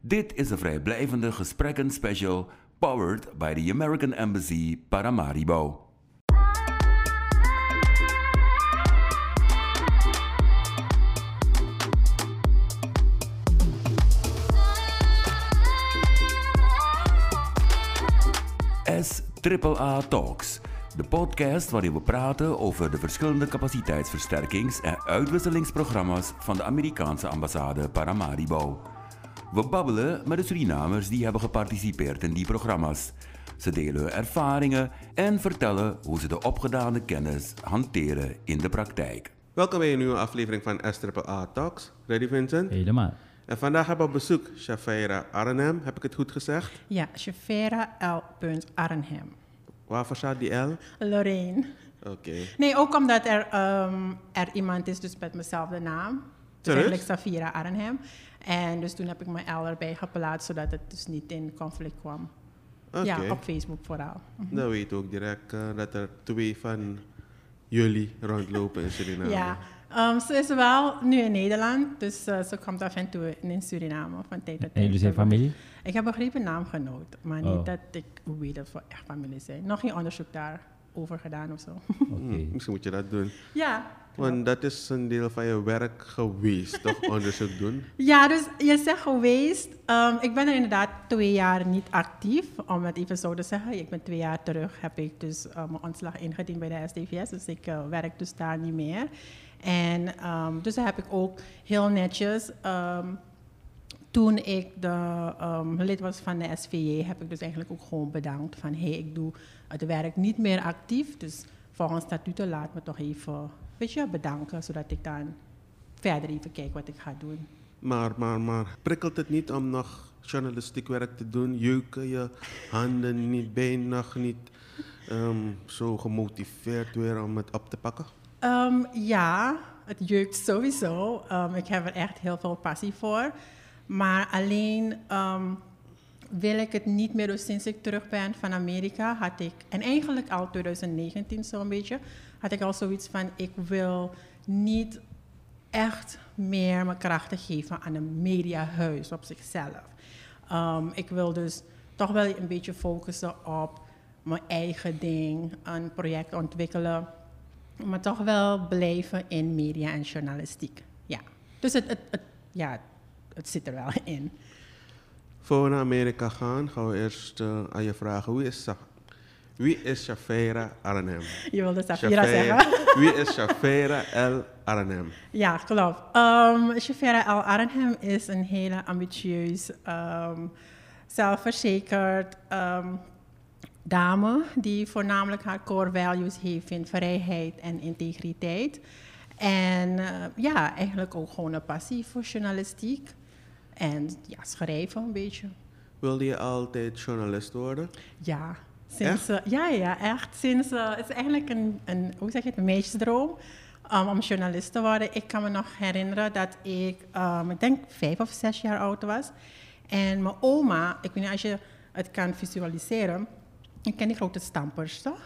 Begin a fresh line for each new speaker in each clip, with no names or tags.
Dit is een vrijblijvende gesprekken special powered by the American Embassy Paramaribo. S Talks, de podcast waarin we praten over de verschillende capaciteitsversterkings- en uitwisselingsprogramma's van de Amerikaanse ambassade Paramaribo. We babbelen met de Surinamers die hebben geparticipeerd in die programma's. Ze delen hun ervaringen en vertellen hoe ze de opgedane kennis hanteren in de praktijk.
Welkom bij een nieuwe aflevering van SAA Talks. Ready Vincent?
Helemaal.
En vandaag hebben we op bezoek Shafira Arnhem. Heb ik het goed gezegd?
Ja, Shafera L. Arnhem.
Waarvoor staat die L?
Lorraine.
Oké.
Nee, ook omdat er, ehm, er iemand is dus met mezelfde naam. Dus eigenlijk Safira Arnhem. En dus toen heb ik mijn L erbij geplaatst, zodat het dus niet in conflict kwam.
Oké.
Ja, op Facebook vooral.
Dan weet je ook direct eh, dat er twee van jullie rondlopen in Suriname.
Ja, ehm, ze is wel nu in Nederland, dus eh, ze komt af en toe in Suriname van tijd tot
En
tijd.
jullie zijn familie?
Ik heb begrepen naamgenoot, maar
Oh.
niet dat ik weet dat we echt familie zijn. Nog geen onderzoek daarover gedaan of zo.
Oké.
Hm, misschien moet je dat doen.
ja.
Want dat is een deel van je werk geweest, toch? Onderzoek doen.
Ja, dus je zegt geweest. ehm, ik ben er inderdaad twee jaar niet actief. Om het even zo te zeggen. Ik ben twee jaar terug, heb ik dus eh, mijn ontslag ingediend bij de SDVS. Dus ik eh, werk dus daar niet meer. En ehm, dus heb ik ook heel netjes... ehm, toen ik de, ehm, lid was van de SVJ, heb ik dus eigenlijk ook gewoon bedankt van hé, hey, ik doe het werk niet meer actief. Dus volgens statuten laat me toch even, weet je, bedanken, zodat ik dan verder even kijk wat ik ga doen.
Maar, maar, maar, prikkelt het niet om nog journalistiek werk te doen? Jeuken je handen niet, nog niet ehm, zo gemotiveerd weer om het op te pakken?
Ehm, ja, het jeukt sowieso. Ik heb er echt heel veel passie voor. Maar alleen ehm, wil ik het niet meer. Dus sinds ik terug ben van Amerika had ik, en eigenlijk al 2019 zo'n beetje, had ik al zoiets van: ik wil niet echt meer mijn krachten geven aan een mediahuis op zichzelf. Ehm, ik wil dus toch wel een beetje focussen op mijn eigen ding, een project ontwikkelen, maar toch wel blijven in media en journalistiek. Ja, dus het, het, het, ja, het zit er wel in.
Voor we naar Amerika gaan, gaan we eerst eh, aan je vragen. Wie is, wie is Shafira Arnhem?
Je wilde Safira
Shafira-
zeggen?
Wie is Shafira L. Arnhem?
Ja, klopt. Um, Shafira Al Arnhem is een hele ambitieus, ehm, zelfverzekerd ehm, dame die voornamelijk haar core values heeft in vrijheid en integriteit. En eh, ja, eigenlijk ook gewoon een passie voor journalistiek en ja, schrijven een beetje.
Wilde je altijd journalist worden?
Ja, sinds, eh, ja, ja, echt. Sinds, eh, het is eigenlijk een, een, hoe zeg je het, een meisjesdroom um, om journalist te worden. Ik kan me nog herinneren dat ik, um, ik denk vijf of zes jaar oud was. En mijn oma, ik weet niet als je het kan visualiseren, ik ken die grote stampers, toch?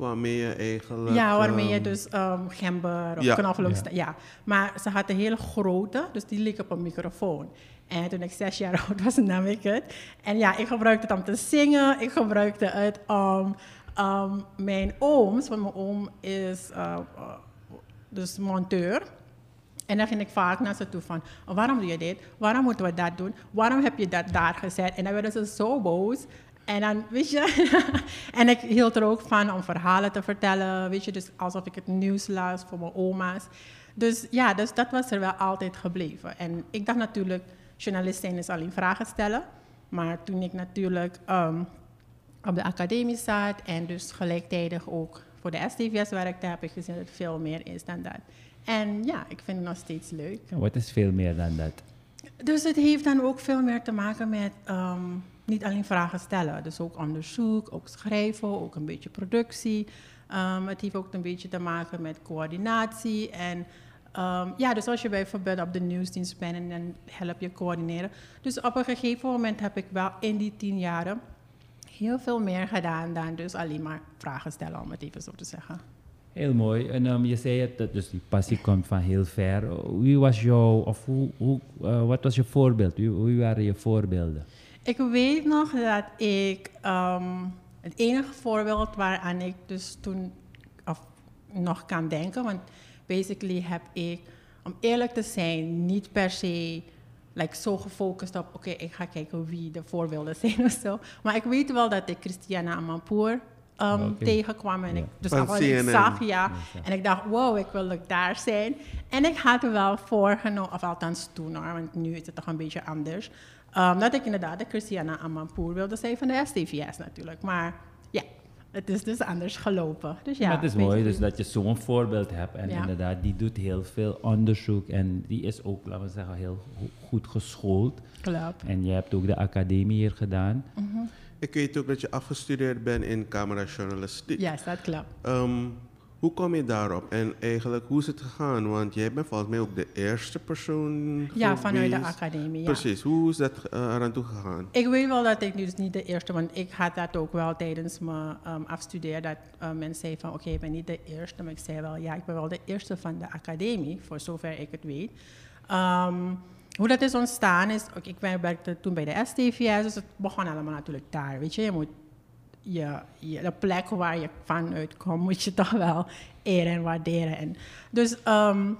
Waarmee je eigenlijk...
Ja, waarmee je
ehm,
dus um, gember of
Ja.
knoflook...
Ja.
Ja. maar ze had een hele grote, dus die leek op een microfoon. En toen ik zes jaar oud was, nam ik het. En ja, ik gebruikte het om te zingen. Ik gebruikte het om um, mijn ooms, want mijn oom is uh, uh, dus monteur... En dan ging ik vaak naar ze toe van, "Oh, waarom doe je dit? Waarom moeten we dat doen? Waarom heb je dat daar gezet? En dan werden ze zo boos. En dan, weet je, en ik hield er ook van om verhalen te vertellen, weet je, dus alsof ik het nieuws las voor mijn oma's. Dus ja, dus dat was er wel altijd gebleven. En ik dacht natuurlijk, journalist zijn is alleen vragen stellen. Maar toen ik natuurlijk ehm, op de academie zat en dus gelijktijdig ook voor de STVS werkte, heb ik gezien dat het veel meer is dan dat. En ja, ik vind het nog steeds leuk.
Wat is veel meer dan dat?
Dus het heeft dan ook veel meer te maken met ehm, niet alleen vragen stellen. Dus ook onderzoek, ook schrijven, ook een beetje productie. Ehm, het heeft ook een beetje te maken met coördinatie. En ehm, ja, dus als je bijvoorbeeld op de nieuwsdienst bent en dan help je coördineren. Dus op een gegeven moment heb ik wel in die tien jaren heel veel meer gedaan dan dus alleen maar vragen stellen, om het even zo te zeggen.
Heel mooi. En ehm, je zei het, dat dus die passie komt van heel ver. Wie was jouw, of hoe, eh, wat was je voorbeeld? Wie, wie waren je voorbeelden?
Ik weet nog dat ik ehm, het enige voorbeeld waaraan ik dus toen of nog kan denken, want basically heb ik, om eerlijk te zijn, niet per se like, zo gefocust op, oké, ik ga kijken wie de voorbeelden zijn of zo. Maar ik weet wel dat ik Christiana Amanpour um, tegenkwam en ik dus al zag, ja. En ik dacht, wow, ik wil ook daar zijn. En ik had er wel voorgenomen, of althans toen hoor, want nu is het toch een beetje anders. Um, dat ik inderdaad de Christiana Amanpour wilde zijn van de STVS natuurlijk. Maar ja, het is dus anders gelopen. Dus ja,
maar het is mooi dus dat je zo'n voorbeeld hebt. En
Ja.
inderdaad, die doet heel veel onderzoek. En die is ook, laten we zeggen, heel go- goed geschoold.
Klopt.
En je hebt ook de academie hier gedaan.
Ik weet ook dat je afgestudeerd bent in camerajournalistiek.
Ja, dat klopt.
Ehm, hoe kom je daarop? En eigenlijk, hoe is het gegaan? Want jij bent volgens mij ook de eerste persoon
Ja, vanuit de academie, ja.
Precies, hoe is dat uh, eraan toe gegaan?
Ik weet wel dat ik nu dus niet de eerste, want ik had dat ook wel tijdens mijn um, afstuderen, dat uh, mensen zeiden van oké, ik ben niet de eerste, maar ik zei wel ja, ik ben wel de eerste van de academie, voor zover ik het weet. Um, hoe dat is ontstaan is, ik werkte toen bij de STVS, dus het begon allemaal natuurlijk daar, weet je. Je moet je, je, de plek waar je vanuit komt, moet je toch wel eren en waarderen. En, dus, um,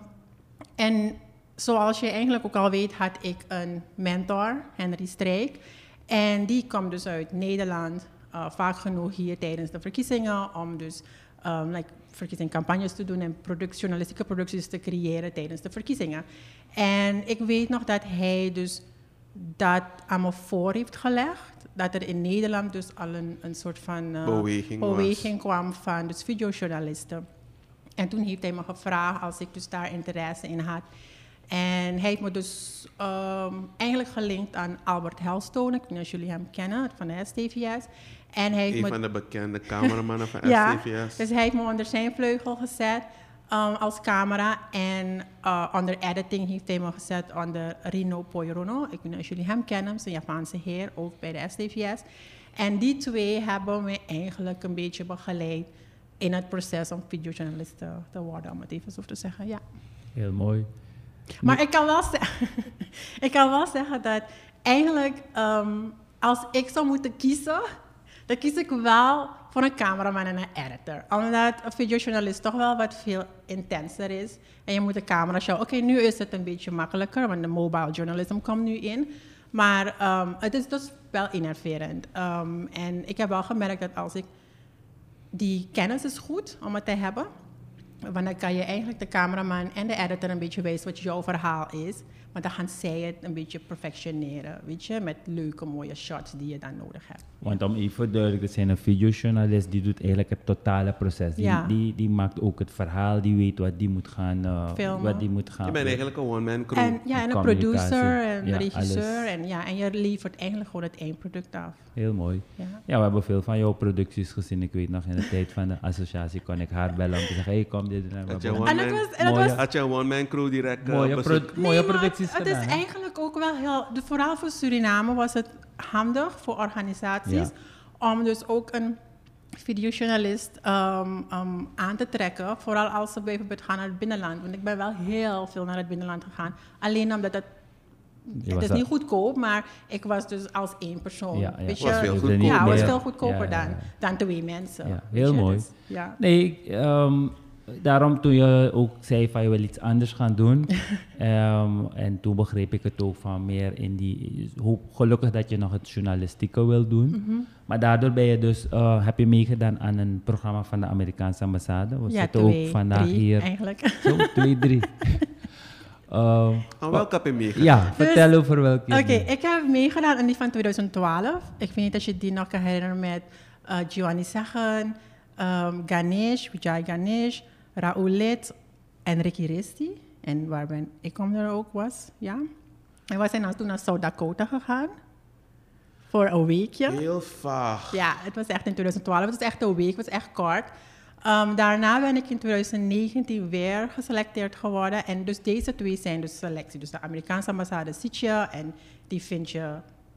en zoals je eigenlijk ook al weet, had ik een mentor, Henry Strijk. En die komt dus uit Nederland, uh, vaak genoeg hier tijdens de verkiezingen, om dus um, like, verkiezingscampagnes te doen en product, journalistieke producties te creëren tijdens de verkiezingen. En ik weet nog dat hij dus dat aan me voor heeft gelegd. Dat er in Nederland dus al een, een soort van uh,
Beweging
beweging kwam van dus videojournalisten. En toen heeft hij me gevraagd als ik dus daar interesse in had. En hij heeft me dus ehm, eigenlijk gelinkt aan Albert Helstone. Ik weet niet of jullie hem kennen, van de STVS. En hij heeft
Een
me
van de bekende cameramannen van
ja,
STVS.
dus hij heeft me onder zijn vleugel gezet um, als camera. En uh, onder editing heeft hij me gezet onder Rino Poirono. Ik weet niet of jullie hem kennen, zijn Japanse heer, ook bij de STVS. En die twee hebben me eigenlijk een beetje begeleid in het proces om videojournalist te, te worden, om het even zo te zeggen. Ja.
Heel mooi.
Maar ik kan wel ik kan wel zeggen dat eigenlijk ehm, als ik zou moeten kiezen, dan kies ik wel voor een cameraman en een editor. Omdat een videojournalist toch wel wat veel intenser is. En je moet de camera show. Oké, nu is het een beetje makkelijker, want de mobile journalism komt nu in. Maar ehm, het is dus wel innoverend. Ehm, en ik heb wel gemerkt dat als ik die kennis is goed om het te hebben. Want dan kan je eigenlijk de cameraman en de editor een beetje wijzen wat jouw verhaal is. Maar dan gaan zij het een beetje perfectioneren, weet je, met leuke mooie shots die je dan nodig hebt.
Want om even duidelijk te zijn, een videojournalist die doet eigenlijk het totale proces. Die,
Ja.
die, die maakt ook het verhaal, die weet wat die moet gaan, eh,
Filmen.
wat die moet gaan.
Je bent eigenlijk een one-man crew.
En, ja, en een producer en
Ja,
regisseur.
alles.
En, ja, en je levert eigenlijk gewoon het eindproduct af.
Heel mooi.
Ja.
Ja, we hebben veel van jouw producties gezien. Ik weet nog in de tijd van de associatie kon ik haar bellen om te zeggen, hey, kom dit en
Had je
dat.
En was- en was-
had je een one-man crew direct uh,
Mooie,
bezoek?
pro- mooie
het, het
gedaan.
is
hè?
eigenlijk ook wel heel, de, vooral voor Suriname was het handig voor organisaties om dus ook een videojournalist ehm, ehm, aan te trekken. Vooral als ze bijvoorbeeld gaan naar het binnenland. Want ik ben wel heel veel naar het binnenland gegaan. Alleen omdat het,
Je
het
was
is niet goedkoop, maar ik was dus als één persoon.
Ja, ja.
Weet je?
Was veel goedkoper.
Ja, het was veel goedkoper
Ja, ja,
Dan,
ja.
dan twee mensen.
Heel mooi.
Dus, ja.
Nee, ehm, daarom toen je ook zei van je wil iets anders gaan doen. ehm, en toen begreep ik het ook van meer in die... Hoop, gelukkig dat je nog het journalistieke wil doen.
Mhm.
Maar daardoor ben je dus, eh, heb je meegedaan aan een programma van de Amerikaanse ambassade. We
Ja,
zitten
twee,
ook vandaag
drie,
hier.
eigenlijk.
Zo, twee, drie. Ehm,
Aan welke heb je meegedaan?
ja, vertel over welke.
Oké, ik heb meegedaan aan die van 2012. Ik weet niet of je die nog kan herinneren met uh, Giovanni Zeggen, um, Ganesh, Vijay Ganesh, Raulet en Ricky Resti. En waar ben ik kom er ook was, ja. En we zijn toen naar South Dakota gegaan. Voor een weekje.
Heel vaag.
Ja, het was echt in 2012. Het was echt een week, het was echt kort. Um, daarna ben ik in 2019 weer geselecteerd geworden. En dus deze twee zijn dus selectie. Dus de Amerikaanse ambassade ziet je en die vindt je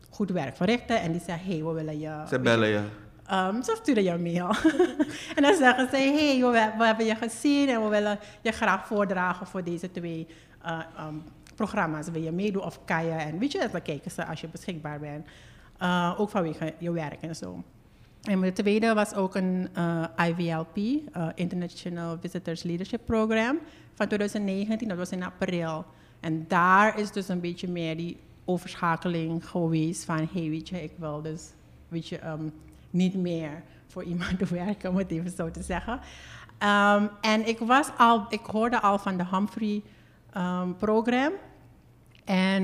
goed werk verrichten. En die zegt, hey, we willen je...
Ze bellen je.
Um, zo stuurde je een mail. en dan zeggen ze, hey, we, hebben je gezien en we willen je graag voordragen voor deze twee uh, um, programma's. Wil je meedoen of kan je? En weet je, dan kijken ze als je beschikbaar bent. Uh, ook vanwege je werk en zo. En de tweede was ook een uh, IVLP, International Visitors Leadership Program, van 2019. Dat was in april. En daar is dus een beetje meer die overschakeling geweest van, hey, weet je, ik wil dus, weet je, um, niet meer voor iemand werken, om het even zo te zeggen. Um, en ik was al, ik hoorde al van de Humphrey um, program. En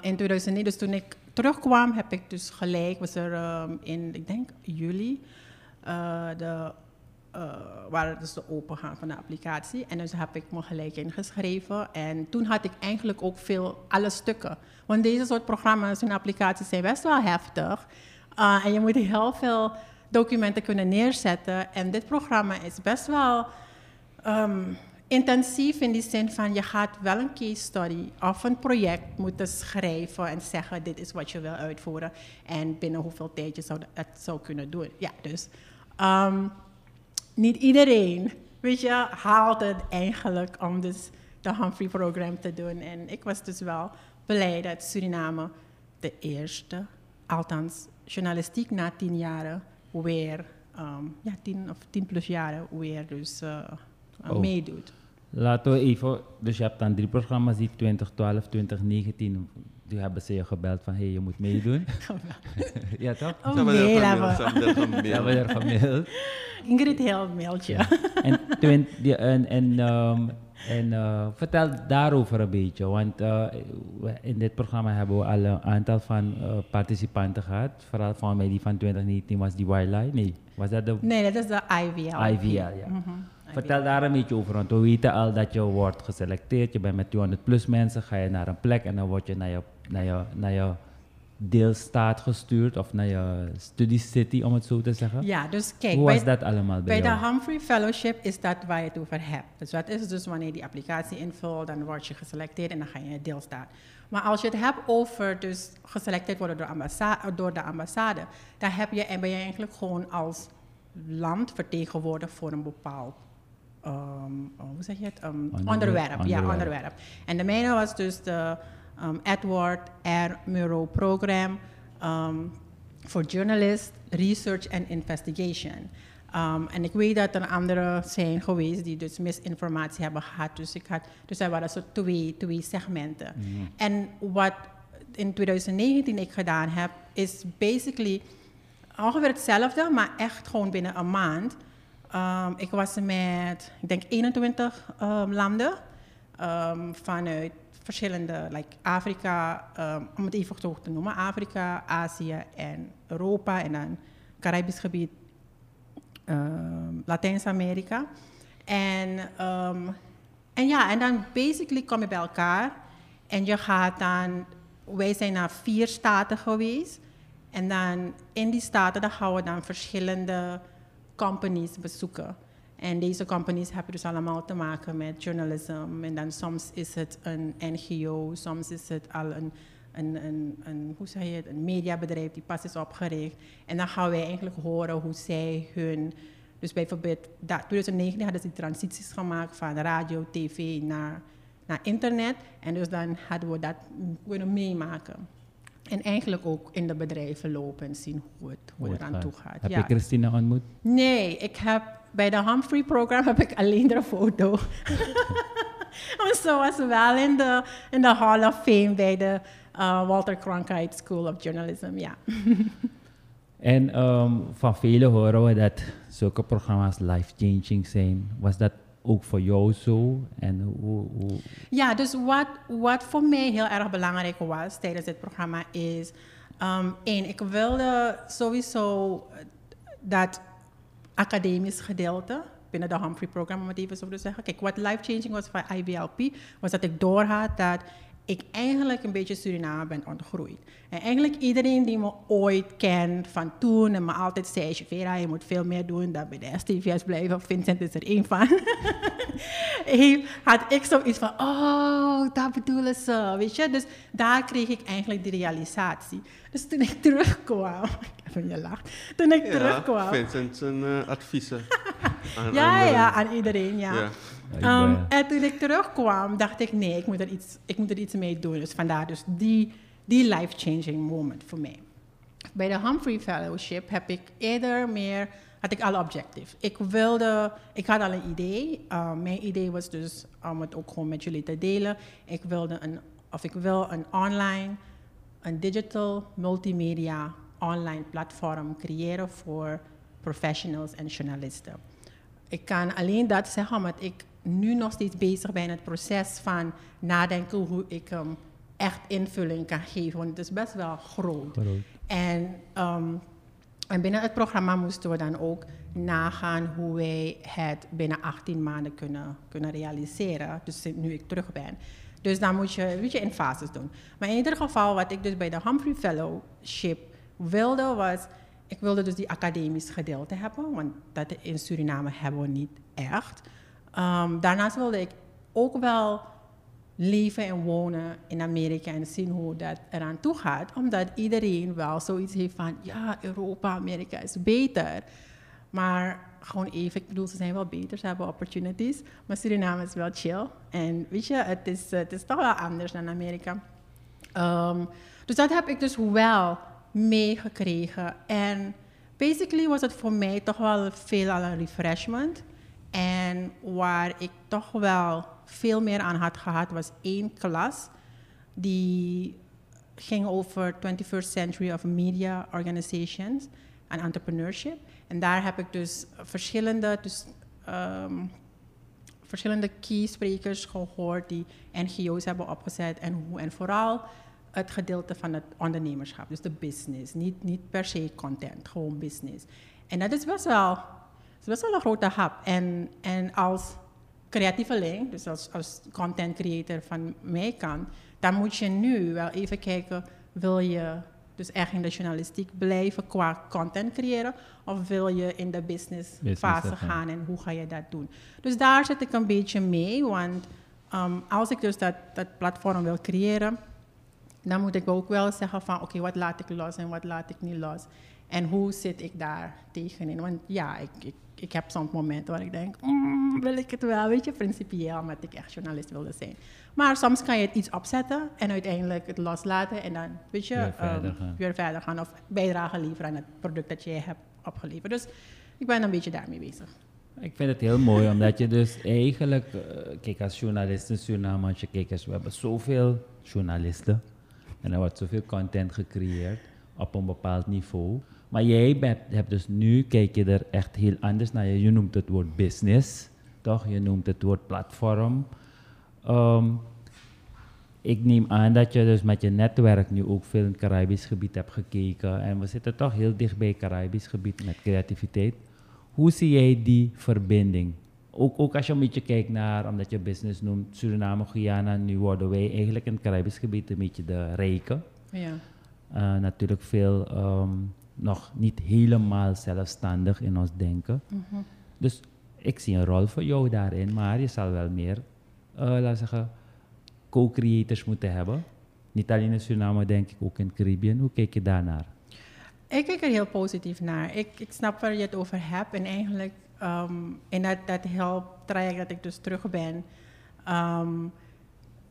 in 2009, dus toen ik terugkwam, heb ik dus gelijk, was er in, ik denk juli, uh, de, uh, waar dus de opengaan van de applicatie. En dus heb ik me gelijk ingeschreven. En toen had ik eigenlijk ook veel, alle stukken. Want deze soort programma's en applicaties zijn best wel heftig. Uh, en je moet heel veel documenten kunnen neerzetten. En dit programma is best wel um, intensief in die zin van je gaat wel een case study of een project moeten schrijven en zeggen dit is wat je wil uitvoeren en binnen hoeveel tijd je zou het zou kunnen doen. Ja, dus um, niet iedereen, weet je, haalt het eigenlijk om dus de Humphrey program te doen. En ik was dus wel blij dat Suriname de eerste, althans journalistiek na tien jaren, weer, um, ja, tien of tien plus jaren, weer dus uh, oh. meedoet.
Laten we even, dus je hebt dan drie programma's die 2012, 2019, die hebben ze je gebeld van hé, hey, je moet meedoen. ja toch?
Oh, ze nee,
hebben er gemaild.
Ingrid heel een mailtje.
Ja. En, die, en, en, um, en uh, vertel daarover een beetje, want uh, in dit programma hebben we al een aantal van uh, participanten gehad. Vooral van mij die van 2019 was die Wildlife. Nee, was dat de...
Nee, dat is de IVL.
IVL, ja. Mm -hmm. Vertel daar een beetje over, want we weten al dat je wordt geselecteerd. Je bent met 200 plus mensen, ga je naar een plek en dan word je naar je, naar je, naar je deelstaat gestuurd of naar je study city, om het zo te zeggen.
Ja, dus kijk.
Hoe was dat allemaal bij,
bij de Humphrey Fellowship is dat waar je het over hebt. Dus dat is dus wanneer je die applicatie invult, dan word je geselecteerd en dan ga je in deelstaat. Maar als je het hebt over dus geselecteerd worden door, ambassade, door de ambassade, dan heb je, en ben je eigenlijk gewoon als land vertegenwoordigd voor een bepaald um, hoe zeg je het? Um, onderwerp. onderwerp. Ja, onderwerp. En de mijne was dus de um, Edward R. Murrow Program for Journalist, Research and Investigation. Um, en ik weet dat er anderen zijn geweest die dus misinformatie hebben gehad. Dus, ik had, dus er waren zo twee, twee segmenten. Mm. En wat in 2019 ik gedaan heb, is basically ongeveer hetzelfde, maar echt gewoon binnen een maand. Um, ik was met, ik denk 21 um, landen um, vanuit verschillende, like Afrika, om het even zo te noemen, Afrika, Azië en Europa en dan Caribisch gebied, Latijns-Amerika. En, en ja, en dan basically kom je bij elkaar en je gaat dan, wij zijn naar vier staten geweest en dan in die staten dan gaan we dan verschillende companies bezoeken. En deze companies hebben dus allemaal te maken met journalism. En dan soms is het een NGO, soms is het al een, een, een, een, hoe zeg je het, een mediabedrijf die pas is opgericht. En dan gaan wij eigenlijk horen hoe zij hun... Dus bijvoorbeeld, dat, 2019 hadden ze transities gemaakt van radio, tv naar, naar internet. En dus dan hadden we dat kunnen meemaken. En eigenlijk ook in de bedrijven lopen en zien hoe het, hoe het eraan toe gaat.
Heb je Christina ontmoet?
Nee, ik heb bij de Humphrey program heb ik alleen de foto. Zo was wel in de, in de Hall of Fame bij de uh, Walter Cronkite School of Journalism, ja.
en um, van velen horen we dat zulke programma's life-changing zijn. Was dat ook voor jou zo? En hoe, hoe...
Ja, dus wat, wat voor mij heel erg belangrijk was tijdens dit programma is... Um, één, ik wilde sowieso dat academisch gedeelte binnen de Humphrey-programma, om het even zo te zeggen. Kijk, wat life-changing was van IVLP, was dat ik doorhad dat ik eigenlijk een beetje Suriname ben ontgroeid. En eigenlijk iedereen die me ooit kent van toen en me altijd zei, je moet veel meer doen dan bij de STVS blijven. Vincent is er één van. had ik zoiets van, oh, dat bedoelen ze, weet je. Dus daar kreeg ik eigenlijk die realisatie. Dus toen ik terugkwam, even je lacht, toen ik
Ja,
terugkwam.
Vincent zijn eh, adviezen. aan
Ja,
anderen.
ja, aan iedereen, ja.
Ja.
Ja,
Um,
ik ben-
en toen ik terugkwam, dacht ik, nee, ik moet er iets, ik moet er iets mee doen. Dus vandaar dus die, die life-changing moment voor mij. Bij de Humphrey Fellowship heb ik eerder meer, had ik alle objectives. Ik wilde, ik had al een idee. Uh, mijn idee was dus om het ook gewoon met jullie te delen. Ik wilde een, of ik wil een online, een digital multimedia online platform creëren voor professionals en journalisten. Ik kan alleen dat zeggen omdat ik nu nog steeds bezig ben in het proces van nadenken hoe ik hem echt invulling kan geven. Want het is best wel groot.
Groot.
En, ehm, en binnen het programma moesten we dan ook nagaan hoe wij het binnen 18 maanden kunnen, kunnen realiseren. Dus nu ik terug ben. Dus dan moet je, moet je in fases doen. Maar in ieder geval, wat ik dus bij de Humphrey Fellowship wilde, was... Ik wilde dus die academisch gedeelte hebben, want dat in Suriname hebben we niet echt. Ehm, daarnaast wilde ik ook wel leven en wonen in Amerika en zien hoe dat eraan toe gaat. Omdat iedereen wel zoiets heeft van, ja, Europa, Amerika is beter. Maar gewoon even, ik bedoel, ze zijn wel beter, ze hebben opportunities. Maar Suriname is wel chill. En weet je, het is, het is toch wel anders dan Amerika. Ehm, dus dat heb ik dus wel meegekregen. En basically was het voor mij toch wel veel al een refreshment. En waar ik toch wel veel meer aan had gehad, was één klas. Die ging over 21st Century of Media Organizations en Entrepreneurship. En daar heb ik dus verschillende, dus, ehm, verschillende key sprekers gehoord die NGO's hebben opgezet. En, hoe, en vooral het gedeelte van het ondernemerschap, dus de business. Niet, niet per se content, gewoon business. En dat is best wel, best wel een grote hap. En, en als creatieveling, dus als, als content creator van mijn kant, dan moet je nu wel even kijken, wil je dus echt in de journalistiek blijven qua content creëren, of wil je in de business,
Business
fase
gaan.
en hoe ga je dat doen? Dus daar zit ik een beetje mee, want ehm, als ik dus dat, dat platform wil creëren, dan moet ik ook wel zeggen van oké, wat laat ik los en wat laat ik niet los. En hoe zit ik daar tegenin? Want ja, ik, ik, ik heb soms momenten waar ik denk, "Mm, wil ik het wel, weet je, principieel, omdat ik echt journalist wilde zijn. Maar soms kan je het iets opzetten en uiteindelijk het loslaten en dan, weet je,
Weer verder
ehm,
gaan.
weer verder gaan of bijdrage leveren aan het product dat je hebt opgeleverd. Dus ik ben een beetje daarmee bezig.
Ik vind het heel mooi, omdat je dus eigenlijk, eh, kijk als journalist in Suriname, als je kijkt, als we hebben zoveel journalisten en er wordt zoveel content gecreëerd op een bepaald niveau. Maar jij bent, hebt dus nu, kijk je er echt heel anders naar. Je noemt het woord business, toch? Je noemt het woord platform. Ehm, ik neem aan dat je dus met je netwerk nu ook veel in het Caribisch gebied hebt gekeken. En we zitten toch heel dicht bij het Caribisch gebied met creativiteit. Hoe zie jij die verbinding? Ook, ook als je een beetje kijkt naar, omdat je business noemt, Suriname, Guyana, nu worden wij eigenlijk in het Caribisch gebied een beetje de rijken.
Ja.
Eh, natuurlijk veel ehm, nog niet helemaal zelfstandig in ons denken.
Mhm.
Dus ik zie een rol voor jou daarin, maar je zal wel meer, we zeggen, co-creators moeten hebben. Niet alleen in Suriname, denk ik, ook in het Caribbean. Hoe kijk je daarnaar?
Ik kijk er heel positief naar. Ik, ik snap waar je het over hebt. En eigenlijk, ehm, in dat, dat helptraject dat ik dus terug ben, ehm,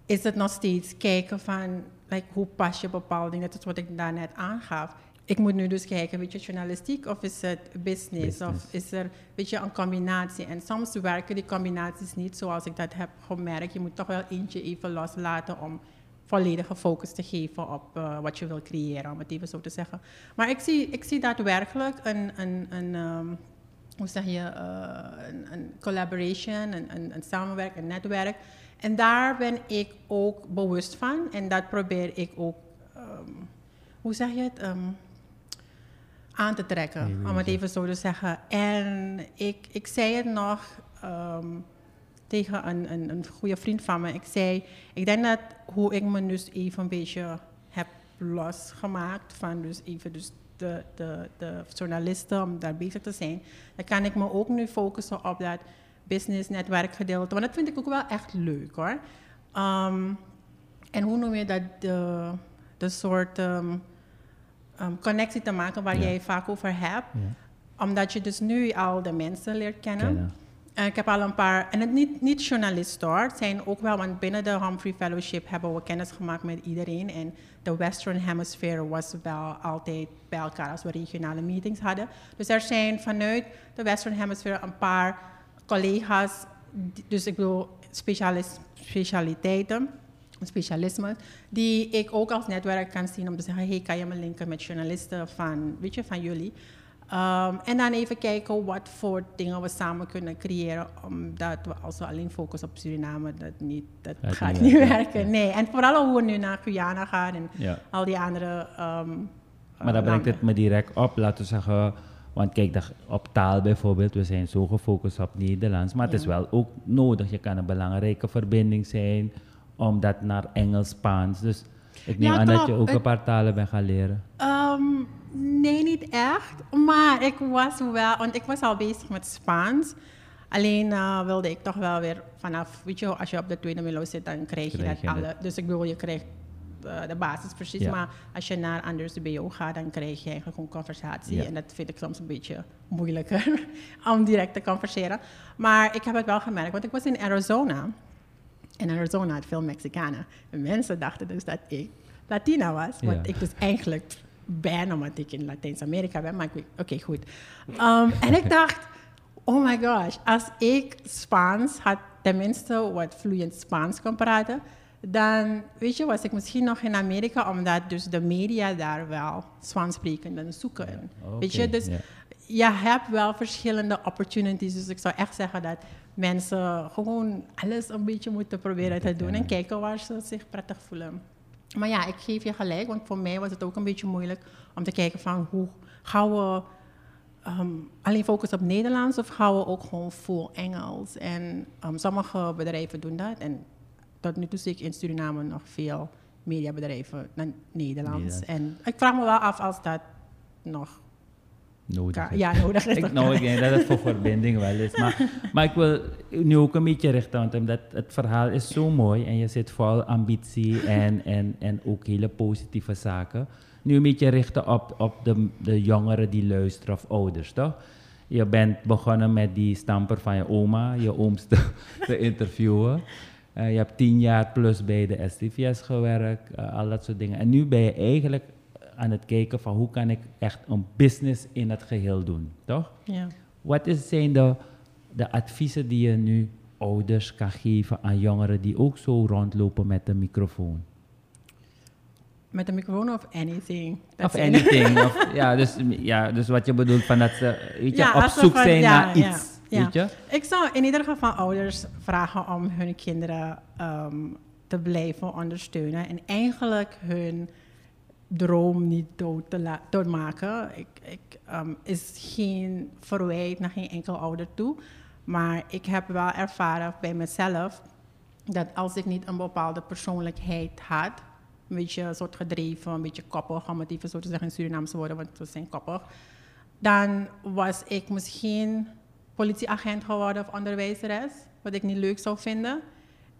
is het nog steeds kijken van like, hoe pas je bepaalde dingen. Dat is wat ik daarnet aangaf. Ik moet nu dus kijken, weet je, journalistiek of is het business? Of is er, weet je, een combinatie? En soms werken die combinaties niet zoals ik dat heb gemerkt. Je moet toch wel eentje even loslaten om volledige focus te geven op eh, wat je wil creëren, om het even zo te zeggen. Maar ik zie, ik zie daadwerkelijk een, een, een ehm, hoe zeg je, eh, een, een collaboration, een, een, een samenwerk, een netwerk. En daar ben ik ook bewust van en dat probeer ik ook, ehm, hoe zeg je het, Ehm, aan te trekken, om het even zo te zeggen. En ik, ik zei het nog, ehm, tegen een, een, een goede vriend van me. Ik zei, ik denk dat hoe ik me dus even een beetje heb losgemaakt van dus even dus de, de, de journalisten om daar bezig te zijn. Dan kan ik me ook nu focussen op dat business netwerk gedeelte. Want dat vind ik ook wel echt leuk hoor. Ehm, en hoe noem je dat? De, de soort ehm, ehm, connectie te maken waar jij vaak over hebt. Omdat je dus nu al de mensen leert kennen.
Kennen.
En ik heb al een paar, en het niet, niet journalisten hoor, het zijn ook wel, want binnen de Humphrey Fellowship hebben we kennis gemaakt met iedereen. En de Western Hemisphere was wel altijd bij elkaar als we regionale meetings hadden. Dus er zijn vanuit de Western Hemisphere een paar collega's, dus ik bedoel specialis, specialiteiten, specialismen, die ik ook als netwerk kan zien om te zeggen, hey, kan je me linken met journalisten van, weet je, van jullie? Um, en dan even kijken wat voor dingen we samen kunnen creëren. Omdat we als we alleen focussen op Suriname, dat, niet, dat
Gaat
gaat
niet werken, ja.
Nee, en vooral hoe we nu naar Guyana gaan en al die andere. um,
Maar dat brengt
landen.
het me direct op, laten we zeggen. Want kijk, dat- op taal bijvoorbeeld, we zijn zo gefocust op Nederlands. Maar het is wel ook nodig. Je kan een belangrijke verbinding zijn om dat naar Engels, Spaans. Dus ik neem
Ja,
aan dat je ook een paar talen bent gaan leren.
Ehm, nee, niet echt. Maar ik was wel, want ik was al bezig met Spaans. Alleen eh, wilde ik toch wel weer vanaf, weet je, als je op de tweede milo zit, dan krijg je
Krijg
dat
je
alle.
het.
Dus ik bedoel, je krijgt eh, de basis precies.
Ja.
Maar als je naar anders de BO gaat, dan krijg je eigenlijk gewoon conversatie.
Ja.
En dat vind ik soms een beetje moeilijker om direct te converseren. Maar ik heb het wel gemerkt, want ik was in Arizona. In Arizona had veel Mexicanen. En mensen dachten dus dat ik Latina was. Wat
Ja.
ik dus eigenlijk ben, omdat ik in Latijns-Amerika ben. Maar ik weet- oké, goed. Um, en ik dacht, oh my gosh, als ik Spaans had, tenminste wat vloeiend Spaans kon praten, dan, weet je, was ik misschien nog in Amerika, omdat dus de media daar wel Spaans sprekenden zoeken. Weet je, dus. Je hebt wel verschillende opportunities. Dus ik zou echt zeggen dat mensen gewoon alles een beetje moeten proberen te doen en kijken waar ze zich prettig voelen. Maar ja, ik geef je gelijk, want voor mij was het ook een beetje moeilijk om te kijken van hoe gaan we ehm, alleen focussen op Nederlands of gaan we ook gewoon full Engels. En ehm, sommige bedrijven doen dat en tot nu toe zie ik in Suriname nog veel mediabedrijven naar Nederlands.
Nederlands.
En ik vraag me wel af als dat nog
Nodig is.
ja, nodig is.
Ik, nou, ik denk dat het voor verbinding wel is. Maar, maar ik wil nu ook een beetje richten, want omdat het verhaal is zo mooi en je zit vol ambitie en, en, en ook hele positieve zaken. Nu een beetje richten op, op de, de jongeren die luisteren of ouders, toch? Je bent begonnen met die stamper van je oma, je ooms te, te interviewen. Eh, je hebt tien jaar plus bij de STVS gewerkt, eh, al dat soort dingen. En nu ben je eigenlijk aan het kijken van hoe kan ik echt een business in het geheel doen, toch?
Ja.
Wat is, zijn de, de adviezen die je nu ouders kan geven aan jongeren die ook zo rondlopen met een microfoon?
Met een microfoon of anything.
Of anything. of, ja, dus, ja, dus wat je bedoelt van dat ze weet je,
Ja,
op zoek
van-
zijn
ja,
naar
ja,
iets.
ja.
Weet je?
Ik zou in ieder geval ouders vragen om hun kinderen ehm, te blijven ondersteunen. En eigenlijk hun droom niet dood te la- doodmaken. Ik, ik, ehm, is geen verwijt naar geen enkel ouder toe. Maar ik heb wel ervaren bij mezelf dat als ik niet een bepaalde persoonlijkheid had, een beetje soort gedreven, een beetje koppig, om het even zo te zeggen in Surinaamse woorden, want we zijn koppig, dan was ik misschien politieagent geworden of onderwijzeres, wat ik niet leuk zou vinden.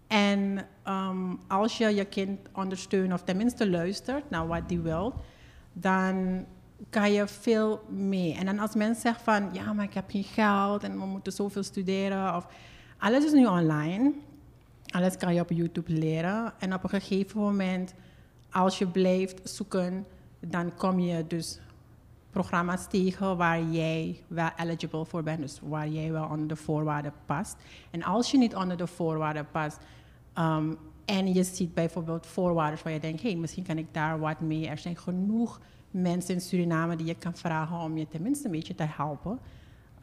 En ehm, als je je kind ondersteunt of tenminste luistert naar wat die wil, dan kan je veel mee. En dan als mensen zeggen van, ja, maar ik heb geen geld en we moeten zoveel studeren. Of, alles is nu online. Alles kan je op YouTube leren. En op een gegeven moment, als je blijft zoeken, dan kom je dus programma's tegen waar jij wel eligible voor bent, dus waar jij wel onder de voorwaarden past. En als je niet onder de voorwaarden past ehm, en je ziet bijvoorbeeld voorwaarden waar je denkt, hé, hey, misschien kan ik daar wat mee. Er zijn genoeg mensen in Suriname die je kan vragen om je tenminste een beetje te helpen.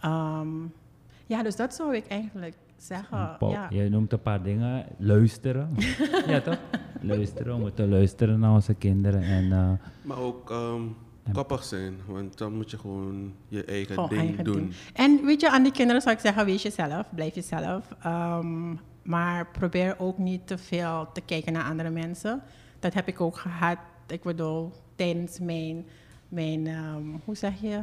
Ehm, ja, dus dat zou ik eigenlijk zeggen.
Paul,
ja.
Je noemt een paar dingen. Luisteren. ja, toch? Luisteren. We moeten luisteren naar onze kinderen. En, eh,
Maar ook ehm, koppig zijn, want dan moet je gewoon je eigen
Gewoon
ding
eigen
doen.
ding. En weet je, aan die kinderen zou ik zeggen, wees jezelf, blijf jezelf. Ehm, maar probeer ook niet te veel te kijken naar andere mensen. Dat heb ik ook gehad, ik bedoel, tijdens mijn, mijn ehm, hoe zeg je?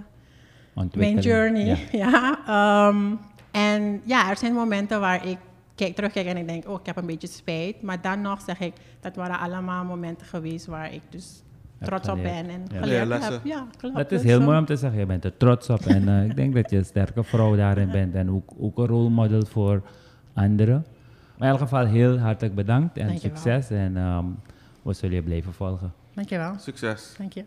Mijn journey.
Ja.
Ja. ehm, en ja, er zijn momenten waar ik kijk, terugkijk en ik denk, oh, ik heb een beetje spijt. Maar dan nog zeg ik, dat waren allemaal momenten geweest waar ik dus trots op ben en
Ja.
geleerd heb. Ja, klopt.
Dat is
Dus,
heel
ehm,
mooi om te zeggen. Je bent er trots op. En eh, ik denk dat je een sterke vrouw daarin bent. En ook, ook een rolmodel voor anderen. Maar in elk geval heel hartelijk bedankt en
Dankjewel.
succes. En ehm, we zullen je blijven volgen.
Dankjewel.
Succes!
Dank je.